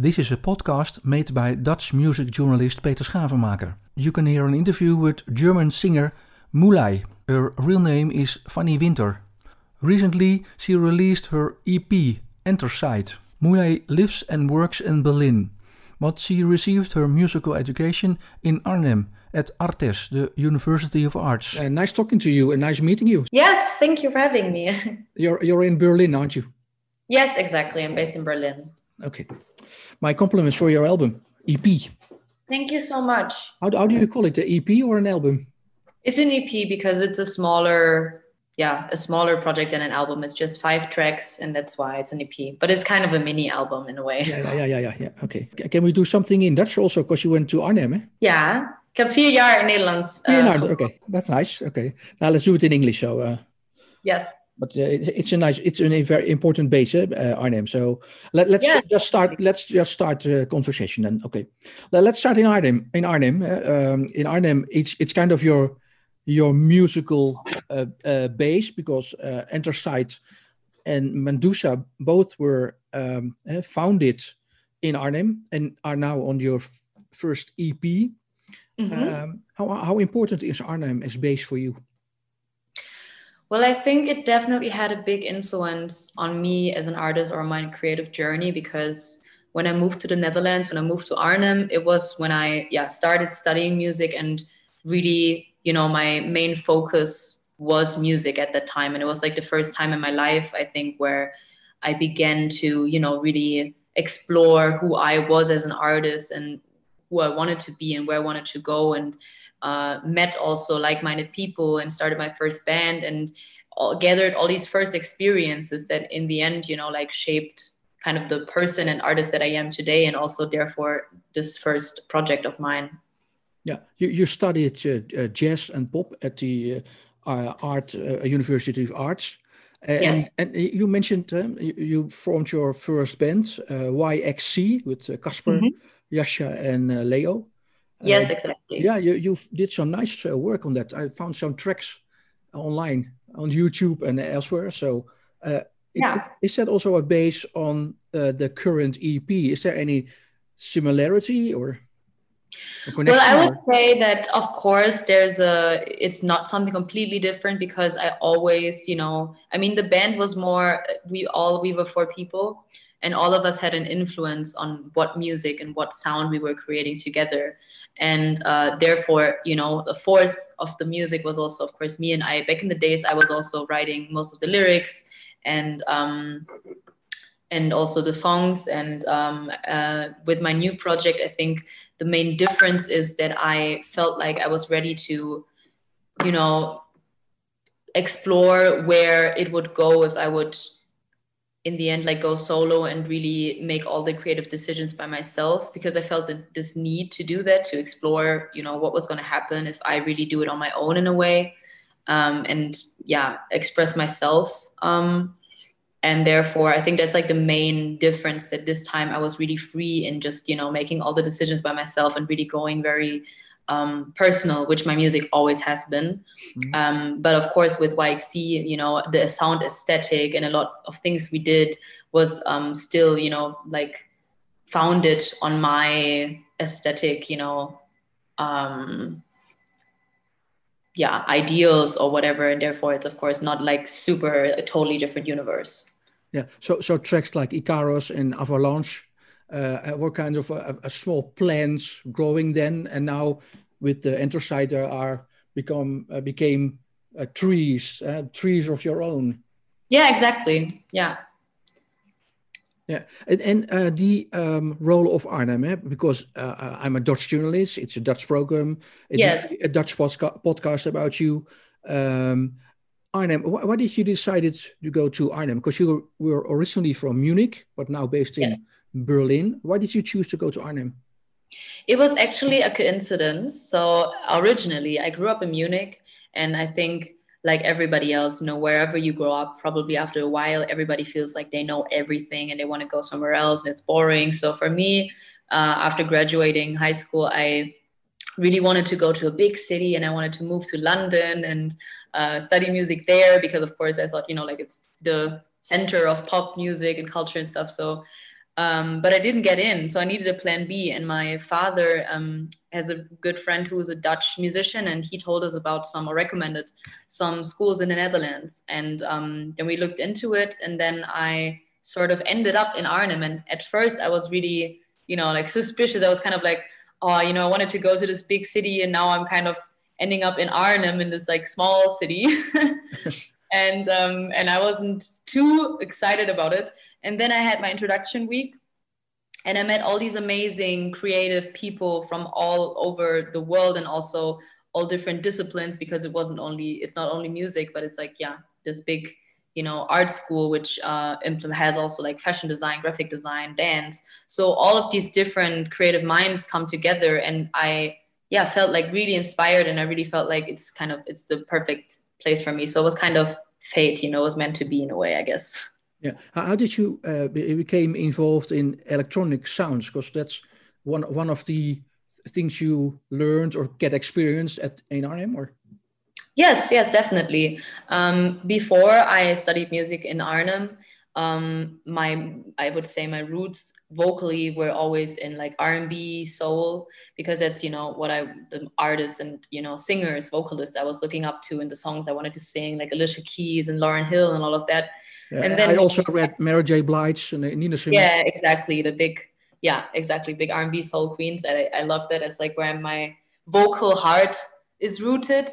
This is a podcast made by Dutch music journalist Peter Schavenmaker. You can hear an interview with German singer Mulai. Her real name is Fanny Winter. Recently, she released her EP, Anthracite. Mulai lives and works in Berlin, but she received her musical education in Arnhem at ArtEZ, the University of Arts. Uh, nice talking to you and nice meeting you. Yes, thank you for having me. you're, you're in Berlin, aren't you? Yes, exactly. I'm based in Berlin. Okay. My compliments for your album, EP. Thank you so much. How, how do you call it, an EP or an album? It's an EP because it's a smaller, yeah, a smaller project than an album. It's just five tracks, and that's why it's an EP. But it's kind of a mini album in a way. Yeah, yeah, yeah, yeah. yeah. Okay. Can we do something in Dutch also? Because you went to Arnhem, eh? Yeah. Ik heb vier jaar in Nederlands. Uh, jaar, okay. That's nice. Okay. Now let's do it in English. So. Uh, yes but uh, it's a nice it's a very important base uh, Arnhem. So let, us yeah. just start let's just start the conversation then. Okay. Let's start in Arnhem in Arnhem uh, um, in Arnhem it's it's kind of your your musical uh, uh, base because uh, Anthracite and Medusa both were um, founded in Arnhem and are now on your first EP mm-hmm. um, how, how important is Arnhem as base for you well, I think it definitely had a big influence on me as an artist or my creative journey because when I moved to the Netherlands, when I moved to Arnhem, it was when I yeah started studying music and really, you know, my main focus was music at that time. And it was like the first time in my life, I think, where I began to, you know, really explore who I was as an artist and who I wanted to be and where I wanted to go. And uh, met also like-minded people and started my first band and all, gathered all these first experiences that in the end you know like shaped kind of the person and artist that i am today and also therefore this first project of mine yeah you, you studied uh, uh, jazz and pop at the uh, art uh, university of arts and, yes. and you mentioned um, you, you, formed your first band yxc with casper mm -hmm. Jascha and leo Yes, uh, exactly. Yeah, you you did some nice uh, work on that. I found some tracks online on YouTube and elsewhere. So uh, yeah, is that also a base on the current EP? Is there any similarity or? Connection? Well, I would say that of course there's a it's not something completely different because I always, you know, I mean the band was more we all we were four people and all of us had an influence on what music and what sound we were creating together. And uh, therefore you know the fourth of the music was also of course me and i. Back in the days i was also writing most of the lyrics and um, and also the songs. And um, uh, with my new project i think the main difference is that i felt like i was ready to you know explore where it would go if i would in the end like go solo and really make all the creative decisions by myself because i felt that this need to do that to explore you know what was going to happen if i really do it on my own in a way um, and yeah express myself um, and therefore i think that's like the main difference that this time i was really free in just you know making all the decisions by myself and really going very um, personal, which my music always has been. Mm-hmm. Um, but of course, with YXC, you know, the sound aesthetic and a lot of things we did was um, still, you know, like founded on my aesthetic, you know, um, yeah, ideals or whatever. And therefore, it's of course not like super a totally different universe. Yeah. So, so tracks like Icarus and Avalanche uh, were kind of a, a, small plants growing then, and now with the Anthracite are become uh, became uh, trees, uh, trees of your own. Yeah, exactly. Yeah. Yeah, and, and uh, the um, role of Arnhem, eh? because uh, I'm a Dutch journalist. It's a Dutch program. It's yes. a, a Dutch podca podcast about you. Um, Arnhem, wh why did you decide to go to Arnhem? Because you were originally from Munich, but now based in Berlin. Why did you choose to go to Arnhem? It was actually a coincidence. So originally, I grew up in Munich, and I think like everybody else, you know, wherever you grow up, probably after a while, everybody feels like they know everything and they want to go somewhere else, and it's boring. So for me, uh, after graduating high school, I really wanted to go to a big city and I wanted to move to London and uh, study music there because, of course, I thought, you know, like it's the center of pop music and culture and stuff. So Um, but I didn't get in, so I needed a plan B. And my father um, has a good friend who's a Dutch musician, and he told us about some or recommended some schools in the Netherlands. And um, then we looked into it, and then I sort of ended up in Arnhem. And at first, I was really, you know, like suspicious. I was kind of like, oh, you know, I wanted to go to this big city, and now I'm kind of ending up in Arnhem in this like small city. and um, and I wasn't too excited about it. And then I had my introduction week, and I met all these amazing creative people from all over the world and also all different disciplines because it wasn't only it's not only music, but it's like yeah, this big you know art school which uh, has also like fashion design graphic design dance. So all of these different creative minds come together and i yeah felt like really inspired and i really felt like it's kind of it's the perfect place for me. So it was kind of fate you know it was meant to be in a way i guess yeah. How did you uh, became involved in electronic sounds? Because that's one one of the things you learned or get experienced at A&RM or? Yes yes definitely. Um, before i studied music in arnhem um, my I would say my roots vocally were always in like R&B, soul, because that's you know what I the artists and you know singers, vocalists I was looking up to in the songs I wanted to sing, like Alicia Keys and Lauryn Hill and all of that. Yeah, and then I also read Mary J. Blige and Nina Simone. Yeah, exactly. The big, yeah, exactly. Big R&B soul queens. I, I love that. It's like where my vocal heart is rooted.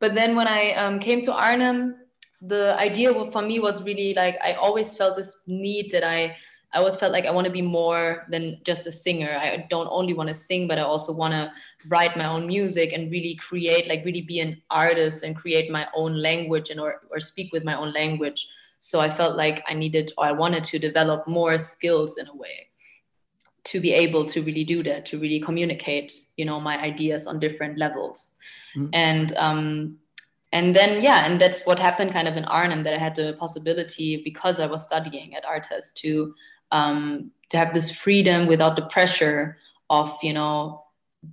But then when I um, came to Arnhem, the idea for me was really like I always felt this need that I I always felt like I want to be more than just a singer. I don't only want to sing, but I also want to write my own music and really create, like really be an artist and create my own language and or, or speak with my own language. So I felt like I needed or I wanted to develop more skills in a way to be able to really do that, to really communicate, you know, my ideas on different levels. Mm-hmm. And um, and then yeah and that's what happened kind of in arnhem that i had the possibility because i was studying at ArtEZ to um, to have this freedom without the pressure of you know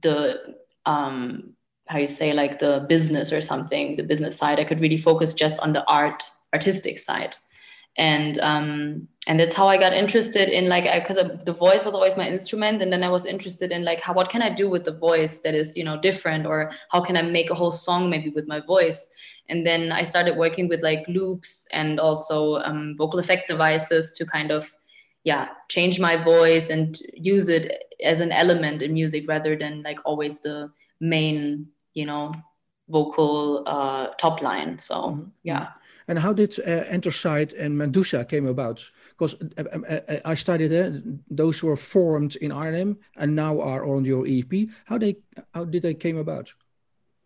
the um, how you say like the business or something the business side i could really focus just on the art artistic side and um, and that's how I got interested in like because the voice was always my instrument, and then I was interested in like how what can I do with the voice that is you know different, or how can I make a whole song maybe with my voice, and then I started working with like loops and also um, vocal effect devices to kind of yeah change my voice and use it as an element in music rather than like always the main you know vocal uh, top line. So mm-hmm. And how did uh, Anthracite and Medusa came about? Because uh, uh, uh, I studied uh, those were formed in Arnhem and now are on your EP. How they how did they came about?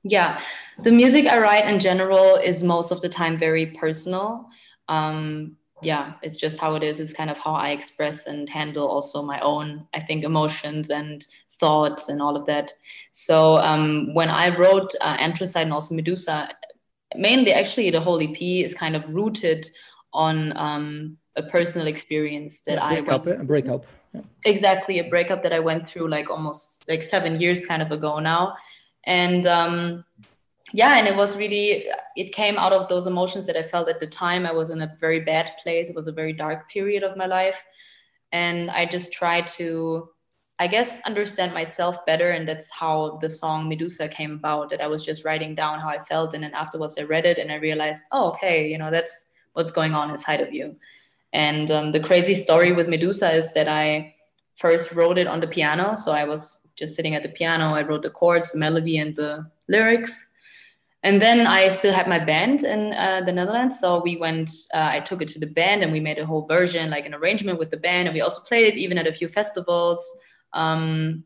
Yeah, the music I write in general is most of the time very personal. Um, yeah, it's just how it is. It's kind of how I express and handle also my own, I think, emotions and thoughts and all of that. So um, when I wrote uh, Anthracite and also Medusa, mainly actually the whole EP is kind of rooted on um, a personal experience that yeah, break I went, a breakup. Yeah. Exactly, a breakup that I went through like almost like seven years kind of ago now, and um, yeah, and it was really it came out of those emotions that I felt at the time. I was in a very bad place. It was a very dark period of my life, and I just tried to I guess understand myself better. And that's how the song Medusa came about, that I was just writing down how I felt. And then afterwards I read it and I realized, oh, okay, you know, that's what's going on inside of you. And um, the crazy story with Medusa is that I first wrote it on the piano. So I was just sitting at the piano. I wrote the chords, the melody, and the lyrics. And then I still had my band in uh, the Netherlands. So we went, uh, I took it to the band and we made a whole version, like an arrangement with the band. And we also played it even at a few festivals. Um,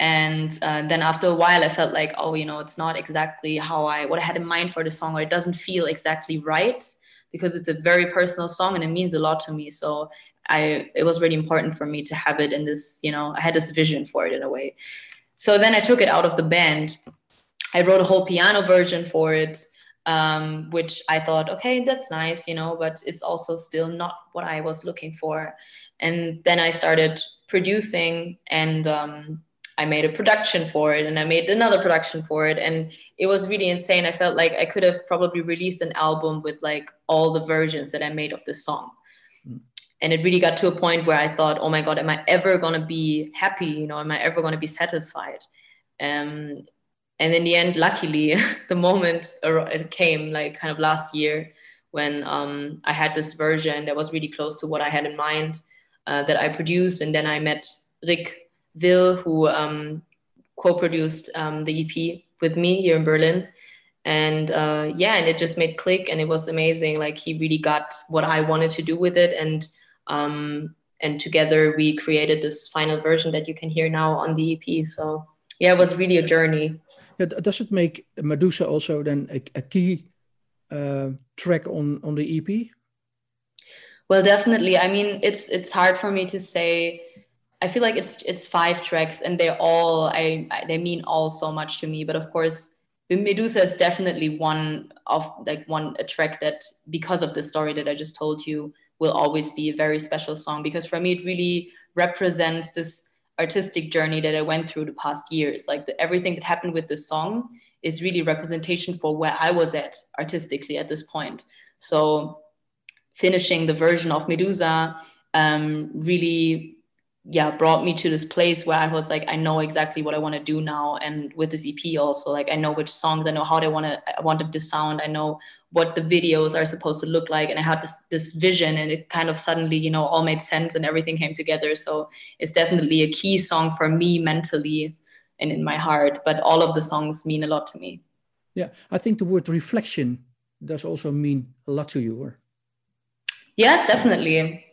and uh, then after a while, I felt like, oh, you know, it's not exactly how I what I had in mind for the song, or it doesn't feel exactly right because it's a very personal song and it means a lot to me. So I it was really important for me to have it in this, you know, I had this vision for it in a way. So then I took it out of the band. I wrote a whole piano version for it, um, which I thought, okay, that's nice, you know, but it's also still not what I was looking for. And then I started producing and um, I made a production for it and I made another production for it. And it was really insane. I felt like I could have probably released an album with like all the versions that I made of this song. Mm. and it really got to a point where I thought, oh my God, am I ever going to be happy? You know, am I ever going to be satisfied? Um, and in the end, luckily, the moment it came, like kind of last year, when um, I had this version that was really close to what I had in mind uh, that I produced. And then I met Rick Will, who um, co produced um, the EP with me here in Berlin. And uh, yeah, and it just made click and it was amazing. Like he really got what I wanted to do with it. And um, and together we created this final version that you can hear now on the EP. So yeah, it was really a journey. Yeah, does it make Medusa also then a, a key uh, track on on the EP? Well, definitely. I mean, it's it's hard for me to say. I feel like it's it's five tracks, and they're all I, I they mean all so much to me. But of course, Medusa is definitely one of like one a track that because of the story that I just told you will always be a very special song because for me it really represents this artistic journey that I went through the past years. Like the, everything that happened with this song is really representation for where I was at artistically at this point. So finishing the version of Medusa um, really yeah brought me to this place where I was like I know exactly what I want to do now and with this EP also like I know which songs I know how they want to I want them to sound I know what the videos are supposed to look like and I had this this vision and it kind of suddenly you know all made sense and everything came together. So it's definitely a key song for me mentally and in my heart but all of the songs mean a lot to me. Yeah I think the word reflection does also mean a lot to you or? Yes definitely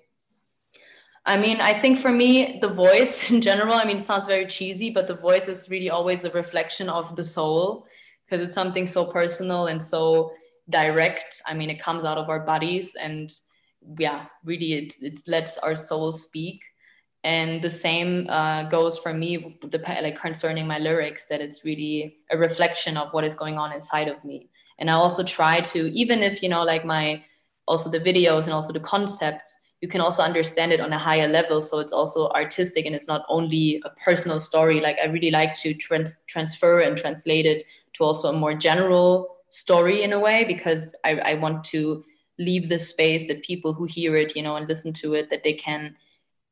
I mean, I think for me, the voice in general, I mean, it sounds very cheesy, but the voice is really always a reflection of the soul because it's something so personal and so direct. I mean, it comes out of our bodies and yeah, really it, it lets our soul speak. And the same uh, goes for me, like concerning my lyrics, that it's really a reflection of what is going on inside of me. And I also try to, even if, you know, like my, also the videos and also the concepts, you can also understand it on a higher level. So it's also artistic and it's not only a personal story. Like i really like to trans- transfer and translate it to also a more general story in a way because I, I want to leave the space that people who hear it you know and listen to it that they can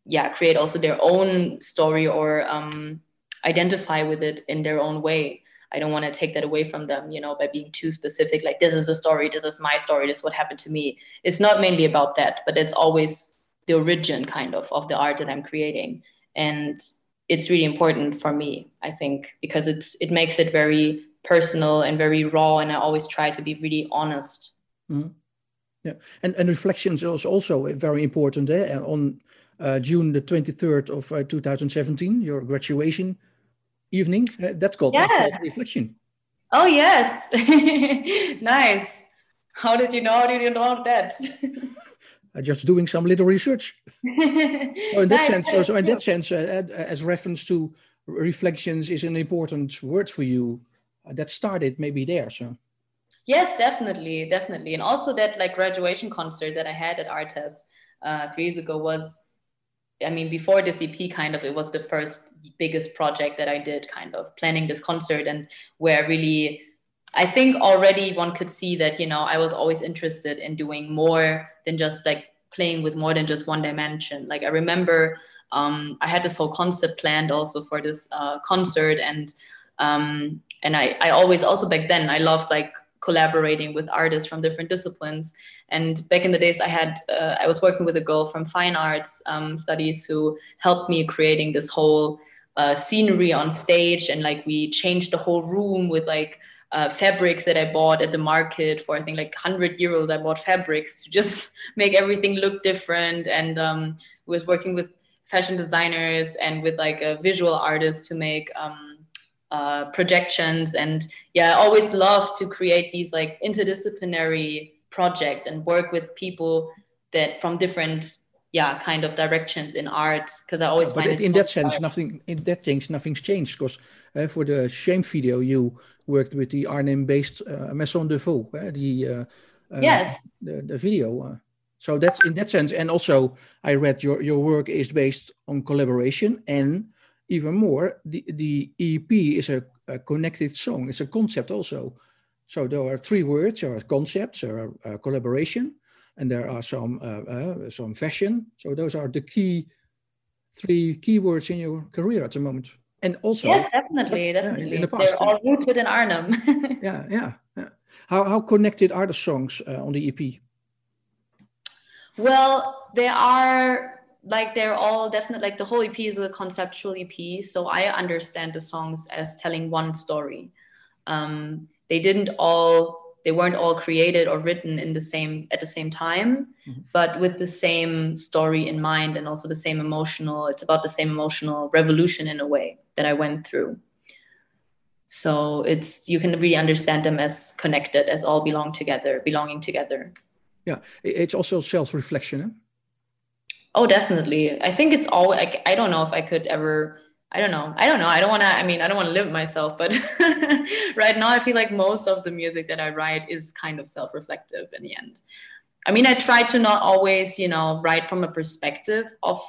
yeah create also their own story or um, identify with it in their own way I don't want to take that away from them, you know, by being too specific, like this is a story, this is my story, this is what happened to me. It's not mainly about that, but it's always the origin kind of of the art that I'm creating. And it's really important for me, I think, because it's it makes it very personal and very raw. And I always try to be really honest. Mm-hmm. Yeah. And and reflections is also very important. Eh? On uh, June the 23rd of uh, 2017, your graduation evening. Uh, that's called yeah. reflection. Oh yes, nice. How did you know? How did you know that? uh, just doing some little research. so in that nice, sense, so, so in that sense, uh, as reference to reflections is an important word for you. Uh, that started maybe there. So. Yes, definitely, definitely, and also that like graduation concert that I had at ArtEZ uh, three years ago was I mean, before this EP, kind of, it was the first biggest project that I did, kind of planning this concert, and where really, I think already one could see that, you know, I was always interested in doing more than just like playing with more than just one dimension. Like, I remember um, I had this whole concept planned also for this uh, concert, and um, and I, I always also back then I loved like collaborating with artists from different disciplines and back in the days, I had uh, I was working with a girl from fine arts um, studies who helped me creating this whole uh, scenery on stage, and like we changed the whole room with like uh, fabrics that I bought at the market for I think like 100 euros. I bought fabrics to just make everything look different, and um, was working with fashion designers and with like a visual artist to make. Um, uh, projections and yeah, I always love to create these like interdisciplinary project and work with people that from different yeah kind of directions in art because i always but find in that sense art. nothing in that things nothing's changed because uh, for the shame video you worked with the arnhem based uh, maison de faux uh, the uh, uh, yes the, the video uh. so that's in that sense and also i read your your work is based on collaboration and even more the the ep is a, a connected song it's a concept also so there are three words: are concepts, are uh, collaboration, and there are some uh, uh, some fashion. So those are the key three keywords in your career at the moment. And also, yes, definitely, definitely. In the past, They're all rooted in Arnhem. yeah, yeah, yeah. How how connected are the songs uh, on the EP? Well, they are like they're all definitely like the whole EP is a conceptual EP, so I understand the songs as telling one story. Um, they didn't all they weren't all created or written in the same at the same time mm-hmm. but with the same story in mind and also the same emotional it's about the same emotional revolution in a way that i went through so it's you can really understand them as connected as all belong together belonging together yeah it's also self-reflection eh? oh definitely i think it's all like i don't know if i could ever I don't know. I don't know. I don't want to, I mean, I don't want to limit myself, but right now I feel like most of the music that I write is kind of self reflective in the end. I mean, I try to not always, you know, write from a perspective of,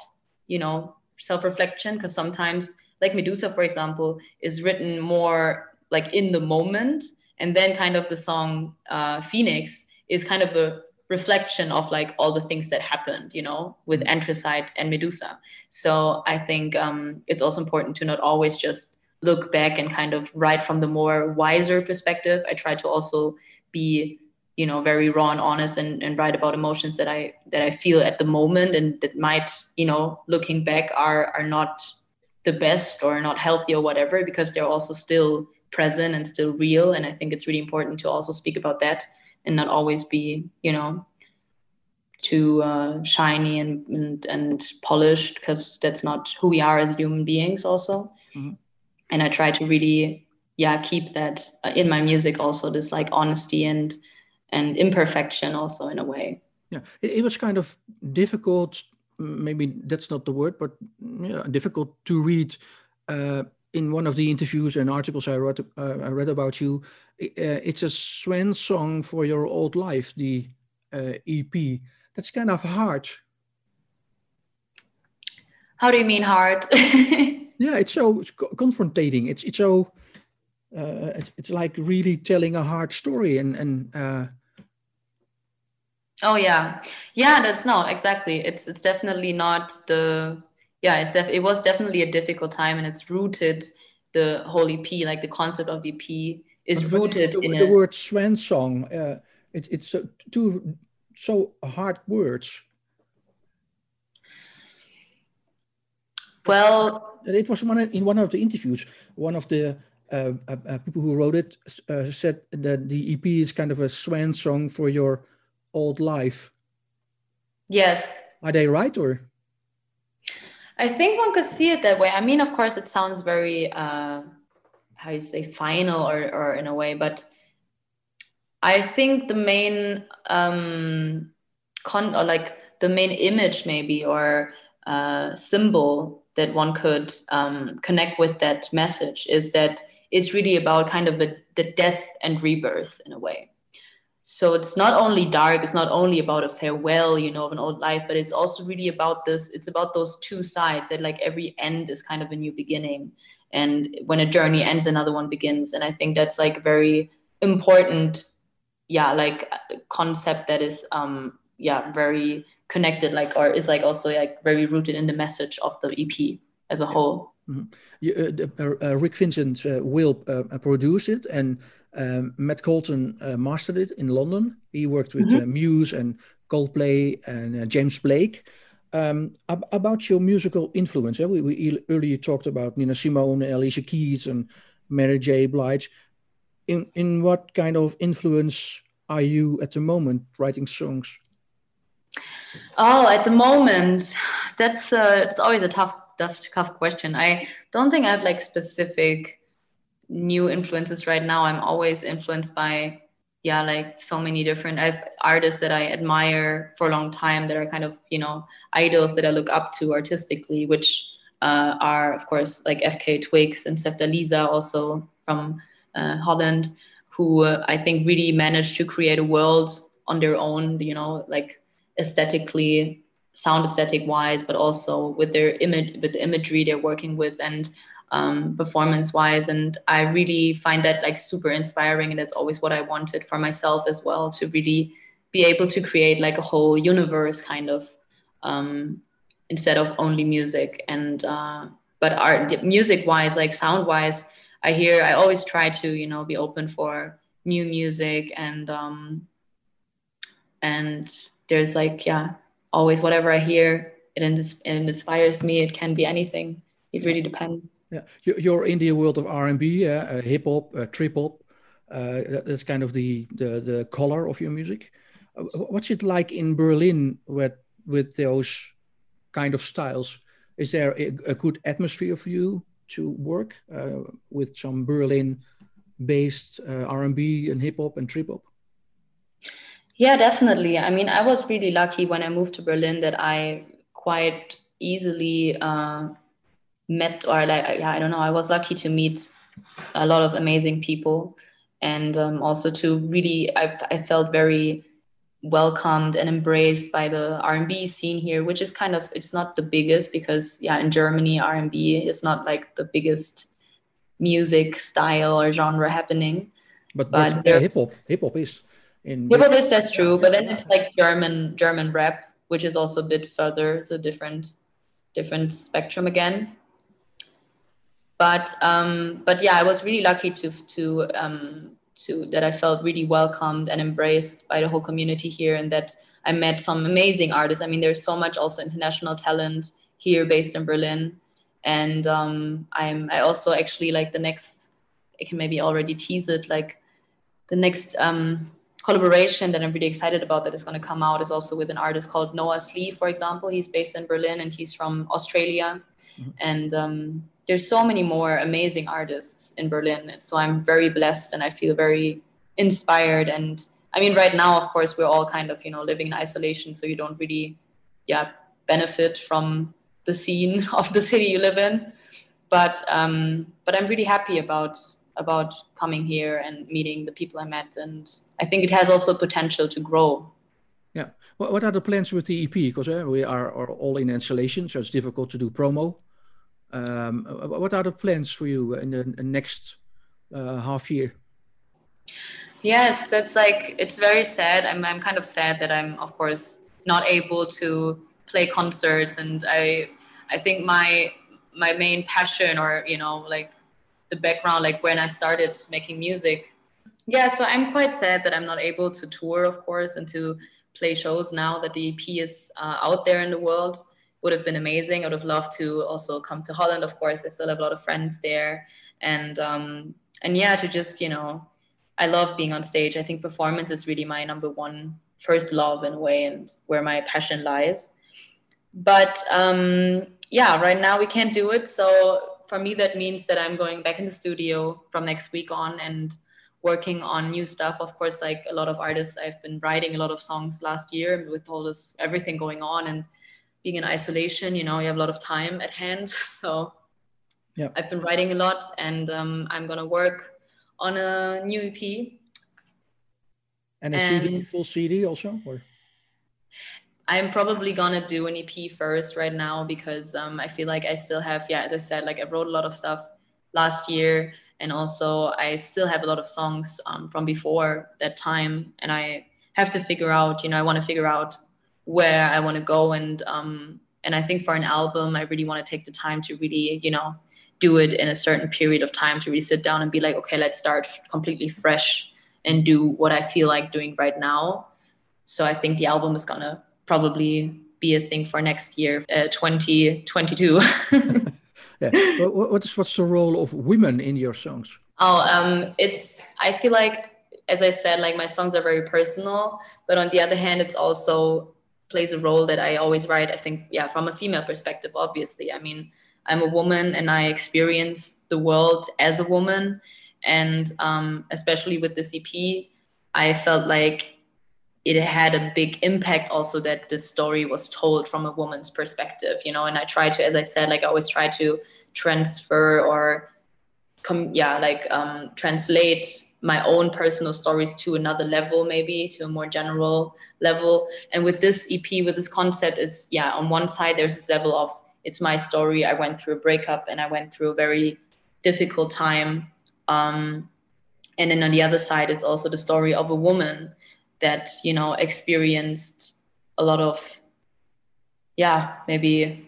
you know, self reflection, because sometimes, like Medusa, for example, is written more like in the moment. And then kind of the song uh, Phoenix is kind of a reflection of like all the things that happened, you know, with Anthracite and Medusa. So I think um, it's also important to not always just look back and kind of write from the more wiser perspective. I try to also be, you know, very raw and honest and, and write about emotions that I that I feel at the moment and that might, you know, looking back are are not the best or not healthy or whatever because they're also still present and still real. And I think it's really important to also speak about that and not always be you know too uh, shiny and, and, and polished because that's not who we are as human beings also mm-hmm. and i try to really yeah keep that uh, in my music also this like honesty and and imperfection also in a way yeah it, it was kind of difficult maybe that's not the word but yeah, difficult to read uh, in one of the interviews and articles I wrote, uh, I read about you, it's a swan song for your old life, the uh, EP. That's kind of hard. How do you mean hard? yeah, it's so confronting. It's it's so uh, it's, it's like really telling a hard story and and. Uh, oh yeah, yeah. That's no exactly. It's it's definitely not the yeah, it's def- it was definitely a difficult time, and it's rooted the whole EP, like the concept of the EP, is but, rooted the, in the a... word swan song. Uh, it, it's so, two so hard words. Well, it was one in one of the interviews. One of the uh, uh, uh, people who wrote it uh, said that the EP is kind of a swan song for your old life. Yes. Are they right or? I think one could see it that way. I mean, of course, it sounds very uh, how you say final or or in a way, but I think the main um, con or like the main image maybe or uh, symbol that one could um, connect with that message is that it's really about kind of the, the death and rebirth in a way. So it's not only dark it's not only about a farewell you know of an old life but it's also really about this it's about those two sides that like every end is kind of a new beginning and when a journey ends another one begins and i think that's like a very important yeah like concept that is um yeah very connected like or is like also like very rooted in the message of the ep as a whole mm-hmm. you, uh, uh, rick vincent uh, will uh, produce it and um, Matt Colton uh, mastered it in London. He worked with mm-hmm. uh, Muse and Coldplay and uh, James Blake. Um, ab- about your musical influence, we, we, earlier talked about Nina Simone, Alicia Keys, and Mary J. Blige. In in what kind of influence are you at the moment writing songs? Oh, at the moment, that's uh, it's always a tough, tough, tough question. I don't think I have like specific new influences right now i'm always influenced by yeah like so many different i have artists that i admire for a long time that are kind of you know idols that i look up to artistically which uh, are of course like FKA twigs and Sevdaliza also from uh, holland who uh, i think really managed to create a world on their own you know like aesthetically sound aesthetic wise but also with their image with the imagery they're working with and um, performance wise and i really find that like super inspiring. And that's always what i wanted for myself as well to really be able to create like a whole universe kind of um, instead of only music. And uh, but art music wise like sound wise i hear i always try to you know be open for new music. And um and there's like yeah always whatever i hear it, it inspires me. It can be anything it really depends. Yeah. You're in the world of r&b uh, uh, hip-hop uh, trip-hop uh, that's kind of the, the the color of your music. Uh, what's it like in berlin with with those kind of styles? Is there a, a good atmosphere for you to work uh, with some berlin based uh, r&b and hip-hop and trip-hop yeah definitely. I mean i was really lucky when i moved to berlin that i quite easily uh, met or like yeah i don't know i was lucky to meet a lot of amazing people. And um, also to really I, I felt very welcomed and embraced by the r&b scene here which is kind of it's not the biggest because yeah in germany r&b is not like the biggest music style or genre happening. But, but, but hip hop hip hop is in hip hop is that's true but then it's like german german rap which is also a bit further it's a different different spectrum again but um but yeah i was really lucky to to um to that i felt really welcomed and embraced by the whole community here and that i met some amazing artists i mean there's so much also international talent here based in berlin and um i'm i also actually like the next i can maybe already tease it like the next um collaboration that I'm really excited about that is going to come out is also with an artist called Noah Slee, for example. He's based in Berlin and he's from Australia. Mm-hmm. And um, there's so many more amazing artists in Berlin. And so I'm very blessed and I feel very inspired. And I mean, right now, of course, we're all kind of, you know, living in isolation. So you don't really, yeah, benefit from the scene of the city you live in. But, um, but I'm really happy about about coming here and meeting the people I met. And I think it has also potential to grow. Yeah. What, are the plans with the EP? Because uh, we are, all in installation, so it's difficult to do promo. Um, what are the plans for you in the, the next uh, half year? Yes, that's like it's very sad. I'm I'm kind of sad that I'm of course not able to play concerts, and I I think my my main passion or you know like the background, like when I started making music. Yeah, so I'm quite sad that I'm not able to tour, of course, and to play shows now that the EP is uh, out there in the world. Would have been amazing. I would have loved to also come to Holland, of course. I still have a lot of friends there, and um, and yeah, to just you know, I love being on stage. I think performance is really my number one first love in a way, and where my passion lies. But um, yeah, right now we can't do it, so for me, that means that I'm going back in the studio from next week on and working on new stuff. Of course, like a lot of artists, I've been writing a lot of songs last year with all this everything going on and being in isolation. You know, you have a lot of time at hand, so yeah, I've been writing a lot, and um, I'm gonna work on a new EP. And a and CD, full CD also, or I'm probably gonna do an EP first right now because um, I feel like I still have, yeah, as I said, like I wrote a lot of stuff last year, and also I still have a lot of songs um, from before that time, and I have to figure out, you know, I want to figure out where I want to go, and um, and I think for an album, I really want to take the time to really, you know, do it in a certain period of time to really sit down and be like, okay, let's start completely fresh and do what I feel like doing right now. So I think the album is gonna probably be a thing for next year, uh, 2022. yeah. What is what's the role of women in your songs? Oh, um, it's. I feel like, as I said, like my songs are very personal, but on the other hand, it's also plays a role that I always write. I think, yeah, from a female perspective, obviously. I mean, I'm a woman and I experience the world as a woman, and um, especially with this EP, I felt like it had a big impact also that the story was told from a woman's perspective you know and i try to as i said like i always try to transfer or come yeah like um, translate my own personal stories to another level maybe to a more general level. And with this ep with this concept it's yeah on one side there's this level of it's my story. I went through a breakup and i went through a very difficult time. Um, and then on the other side it's also the story of a woman that you know experienced a lot of yeah maybe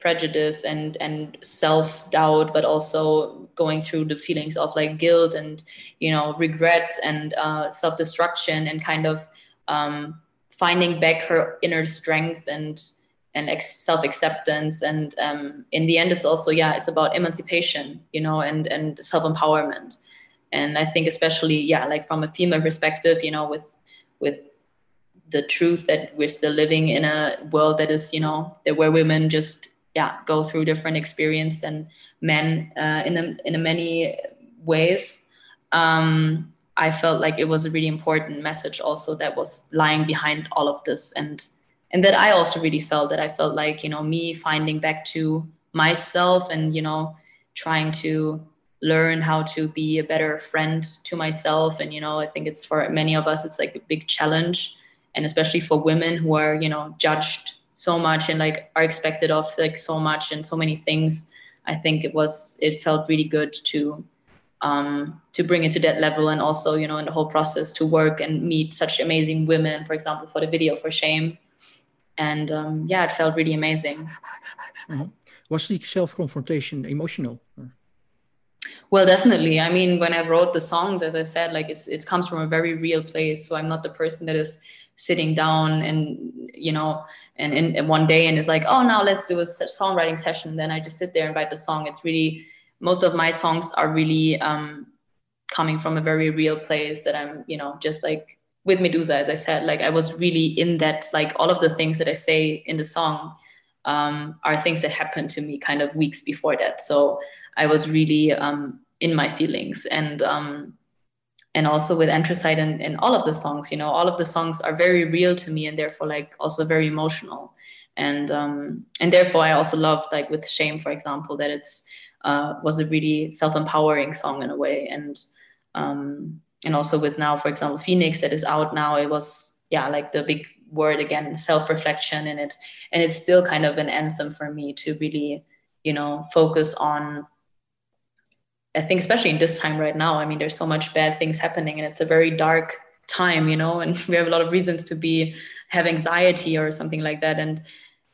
prejudice and and self doubt but also going through the feelings of like guilt and you know regret and uh, self destruction and kind of um, finding back her inner strength and and self acceptance and um, in the end it's also yeah it's about emancipation you know and and self empowerment and i think especially yeah like from a female perspective you know with with the truth that we're still living in a world that is you know that where women just yeah go through different experience than men uh, in a, in a many ways. Um, i felt like it was a really important message also that was lying behind all of this. And and that i also really felt that i felt like you know me finding back to myself and you know trying to learn how to be a better friend to myself. And you know i think it's for many of us it's like a big challenge. And especially for women who are you know judged so much and like are expected of like so much and so many things i think it was it felt really good to um, to bring it to that level and also you know in the whole process to work and meet such amazing women for example for the video for shame and um, yeah it felt really amazing mm-hmm. was the self-confrontation emotional well, definitely. I mean, when I wrote the song, as I said, like it's it comes from a very real place. So I'm not the person that is sitting down and you know and in one day and it's like, oh, now let's do a songwriting session. Then I just sit there and write the song. It's really most of my songs are really um, coming from a very real place that I'm, you know, just like with Medusa, as I said, like I was really in that, like all of the things that I say in the song um, are things that happened to me kind of weeks before that. So I was really um, in my feelings and um, and also with anthracite and, and all of the songs you know all of the songs are very real to me and therefore like also very emotional. And um, and therefore I also love like with shame for example that it's uh, was a really self-empowering song in a way. And um, and also with now for example phoenix that is out now it was yeah like the big word again self-reflection in it. And it's still kind of an anthem for me to really you know focus on I think especially in this time right now, I mean, there's so much bad things happening and it's a very dark time, you know, and we have a lot of reasons to be have anxiety or something like that. And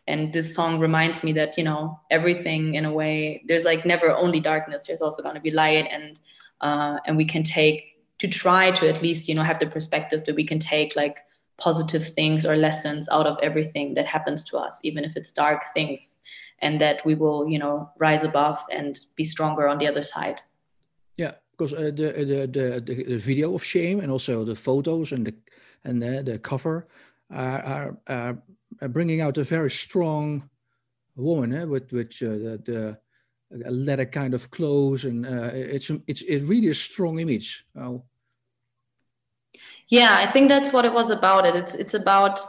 and this song reminds me that, you know, everything in a way, there's like never only darkness, there's also gonna be light and uh, and we can take to try to at least, you know, have the perspective that we can take like positive things or lessons out of everything that happens to us, even if it's dark things, and that we will, you know, rise above and be stronger on the other side. Because uh, the, the, the the video of shame and also the photos and the and the, the cover are, are, are bringing out a very strong woman eh, with which uh, the, the leather kind of clothes and uh, it's it's it's really a strong image. Oh. Yeah, I think that's what it was about. It it's it's about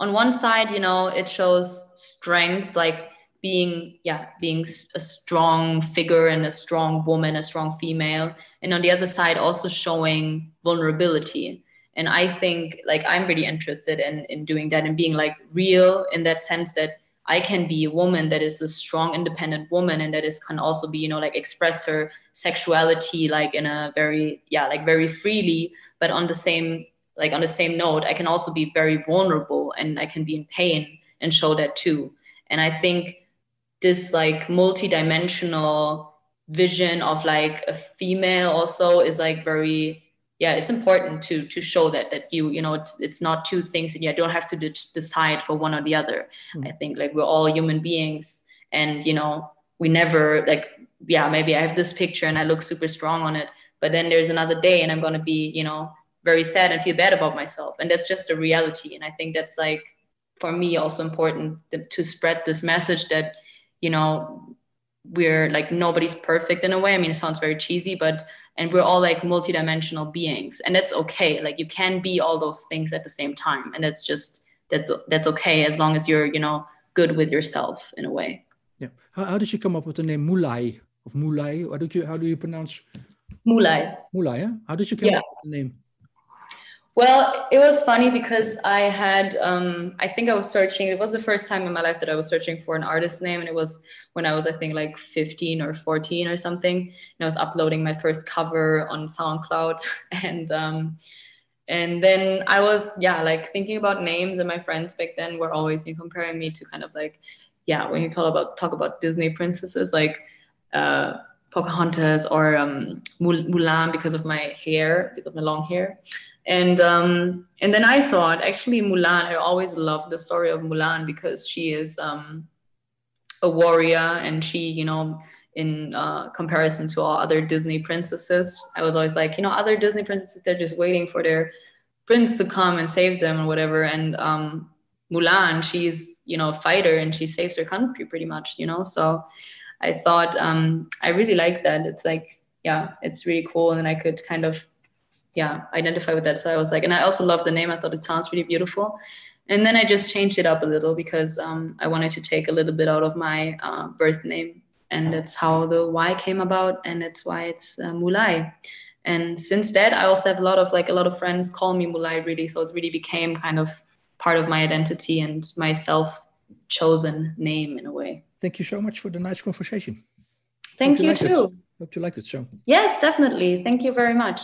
on one side, you know, it shows strength, like being yeah being a strong figure and a strong woman a strong female and on the other side also showing vulnerability. And i think like i'm really interested in in doing that and being like real in that sense that i can be a woman that is a strong independent woman and that is can also be you know like express her sexuality like in a very yeah like very freely. But on the same like on the same note i can also be very vulnerable and i can be in pain and show that too. And i think this like multi-dimensional vision of like a female also is like very yeah it's important to to show that that you you know it's, it's not two things and you don't have to de- decide for one or the other. Mm. i think like we're all human beings and you know we never like yeah maybe i have this picture and i look super strong on it but then there's another day and i'm going to be you know very sad and feel bad about myself. And that's just a reality. And i think that's like for me also important to spread this message that you know we're like nobody's perfect in a way. I mean it sounds very cheesy but and we're all like multidimensional beings and that's okay. Like you can be all those things at the same time and that's just that's that's okay as long as you're you know good with yourself in a way. Yeah. How, how did you come up with the name mulai? Of mulai? How did you how do you pronounce? Mulai. Mulai yeah? how did you come yeah. up with the name well, it was funny because I had, um, I think I was searching, it was the first time in my life that I was searching for an artist name. And it was when I was, I think, like 15 or 14 or something. And I was uploading my first cover on SoundCloud. And, um, and then I was yeah like thinking about names, and my friends back then were always comparing me to kind of like yeah when you talk about talk about Disney princesses like uh, Pocahontas or um, Mulan because of my hair because of my long hair, and um, and then I thought actually Mulan I always loved the story of Mulan because she is um, a warrior and she you know in uh, comparison to all other Disney princesses. I was always like, you know, other Disney princesses, they're just waiting for their prince to come and save them or whatever. And um, Mulan, she's, you know, a fighter and she saves her country pretty much, you know. So I thought um, I really like that. It's like, yeah, it's really cool. And I could kind of, yeah, identify with that. So I was like, and I also love the name. I thought it sounds really beautiful. And then I just changed it up a little because um, I wanted to take a little bit out of my uh, birth name and that's how the Y came about, and that's why it's uh, Mulay. And since that, I also have a lot of like a lot of friends call me Mulay really, so it's really became kind of part of my identity and my self chosen name in a way. Thank you so much for the nice conversation. Thank you, you too. Hope you like it show. Yes, definitely. Thank you very much.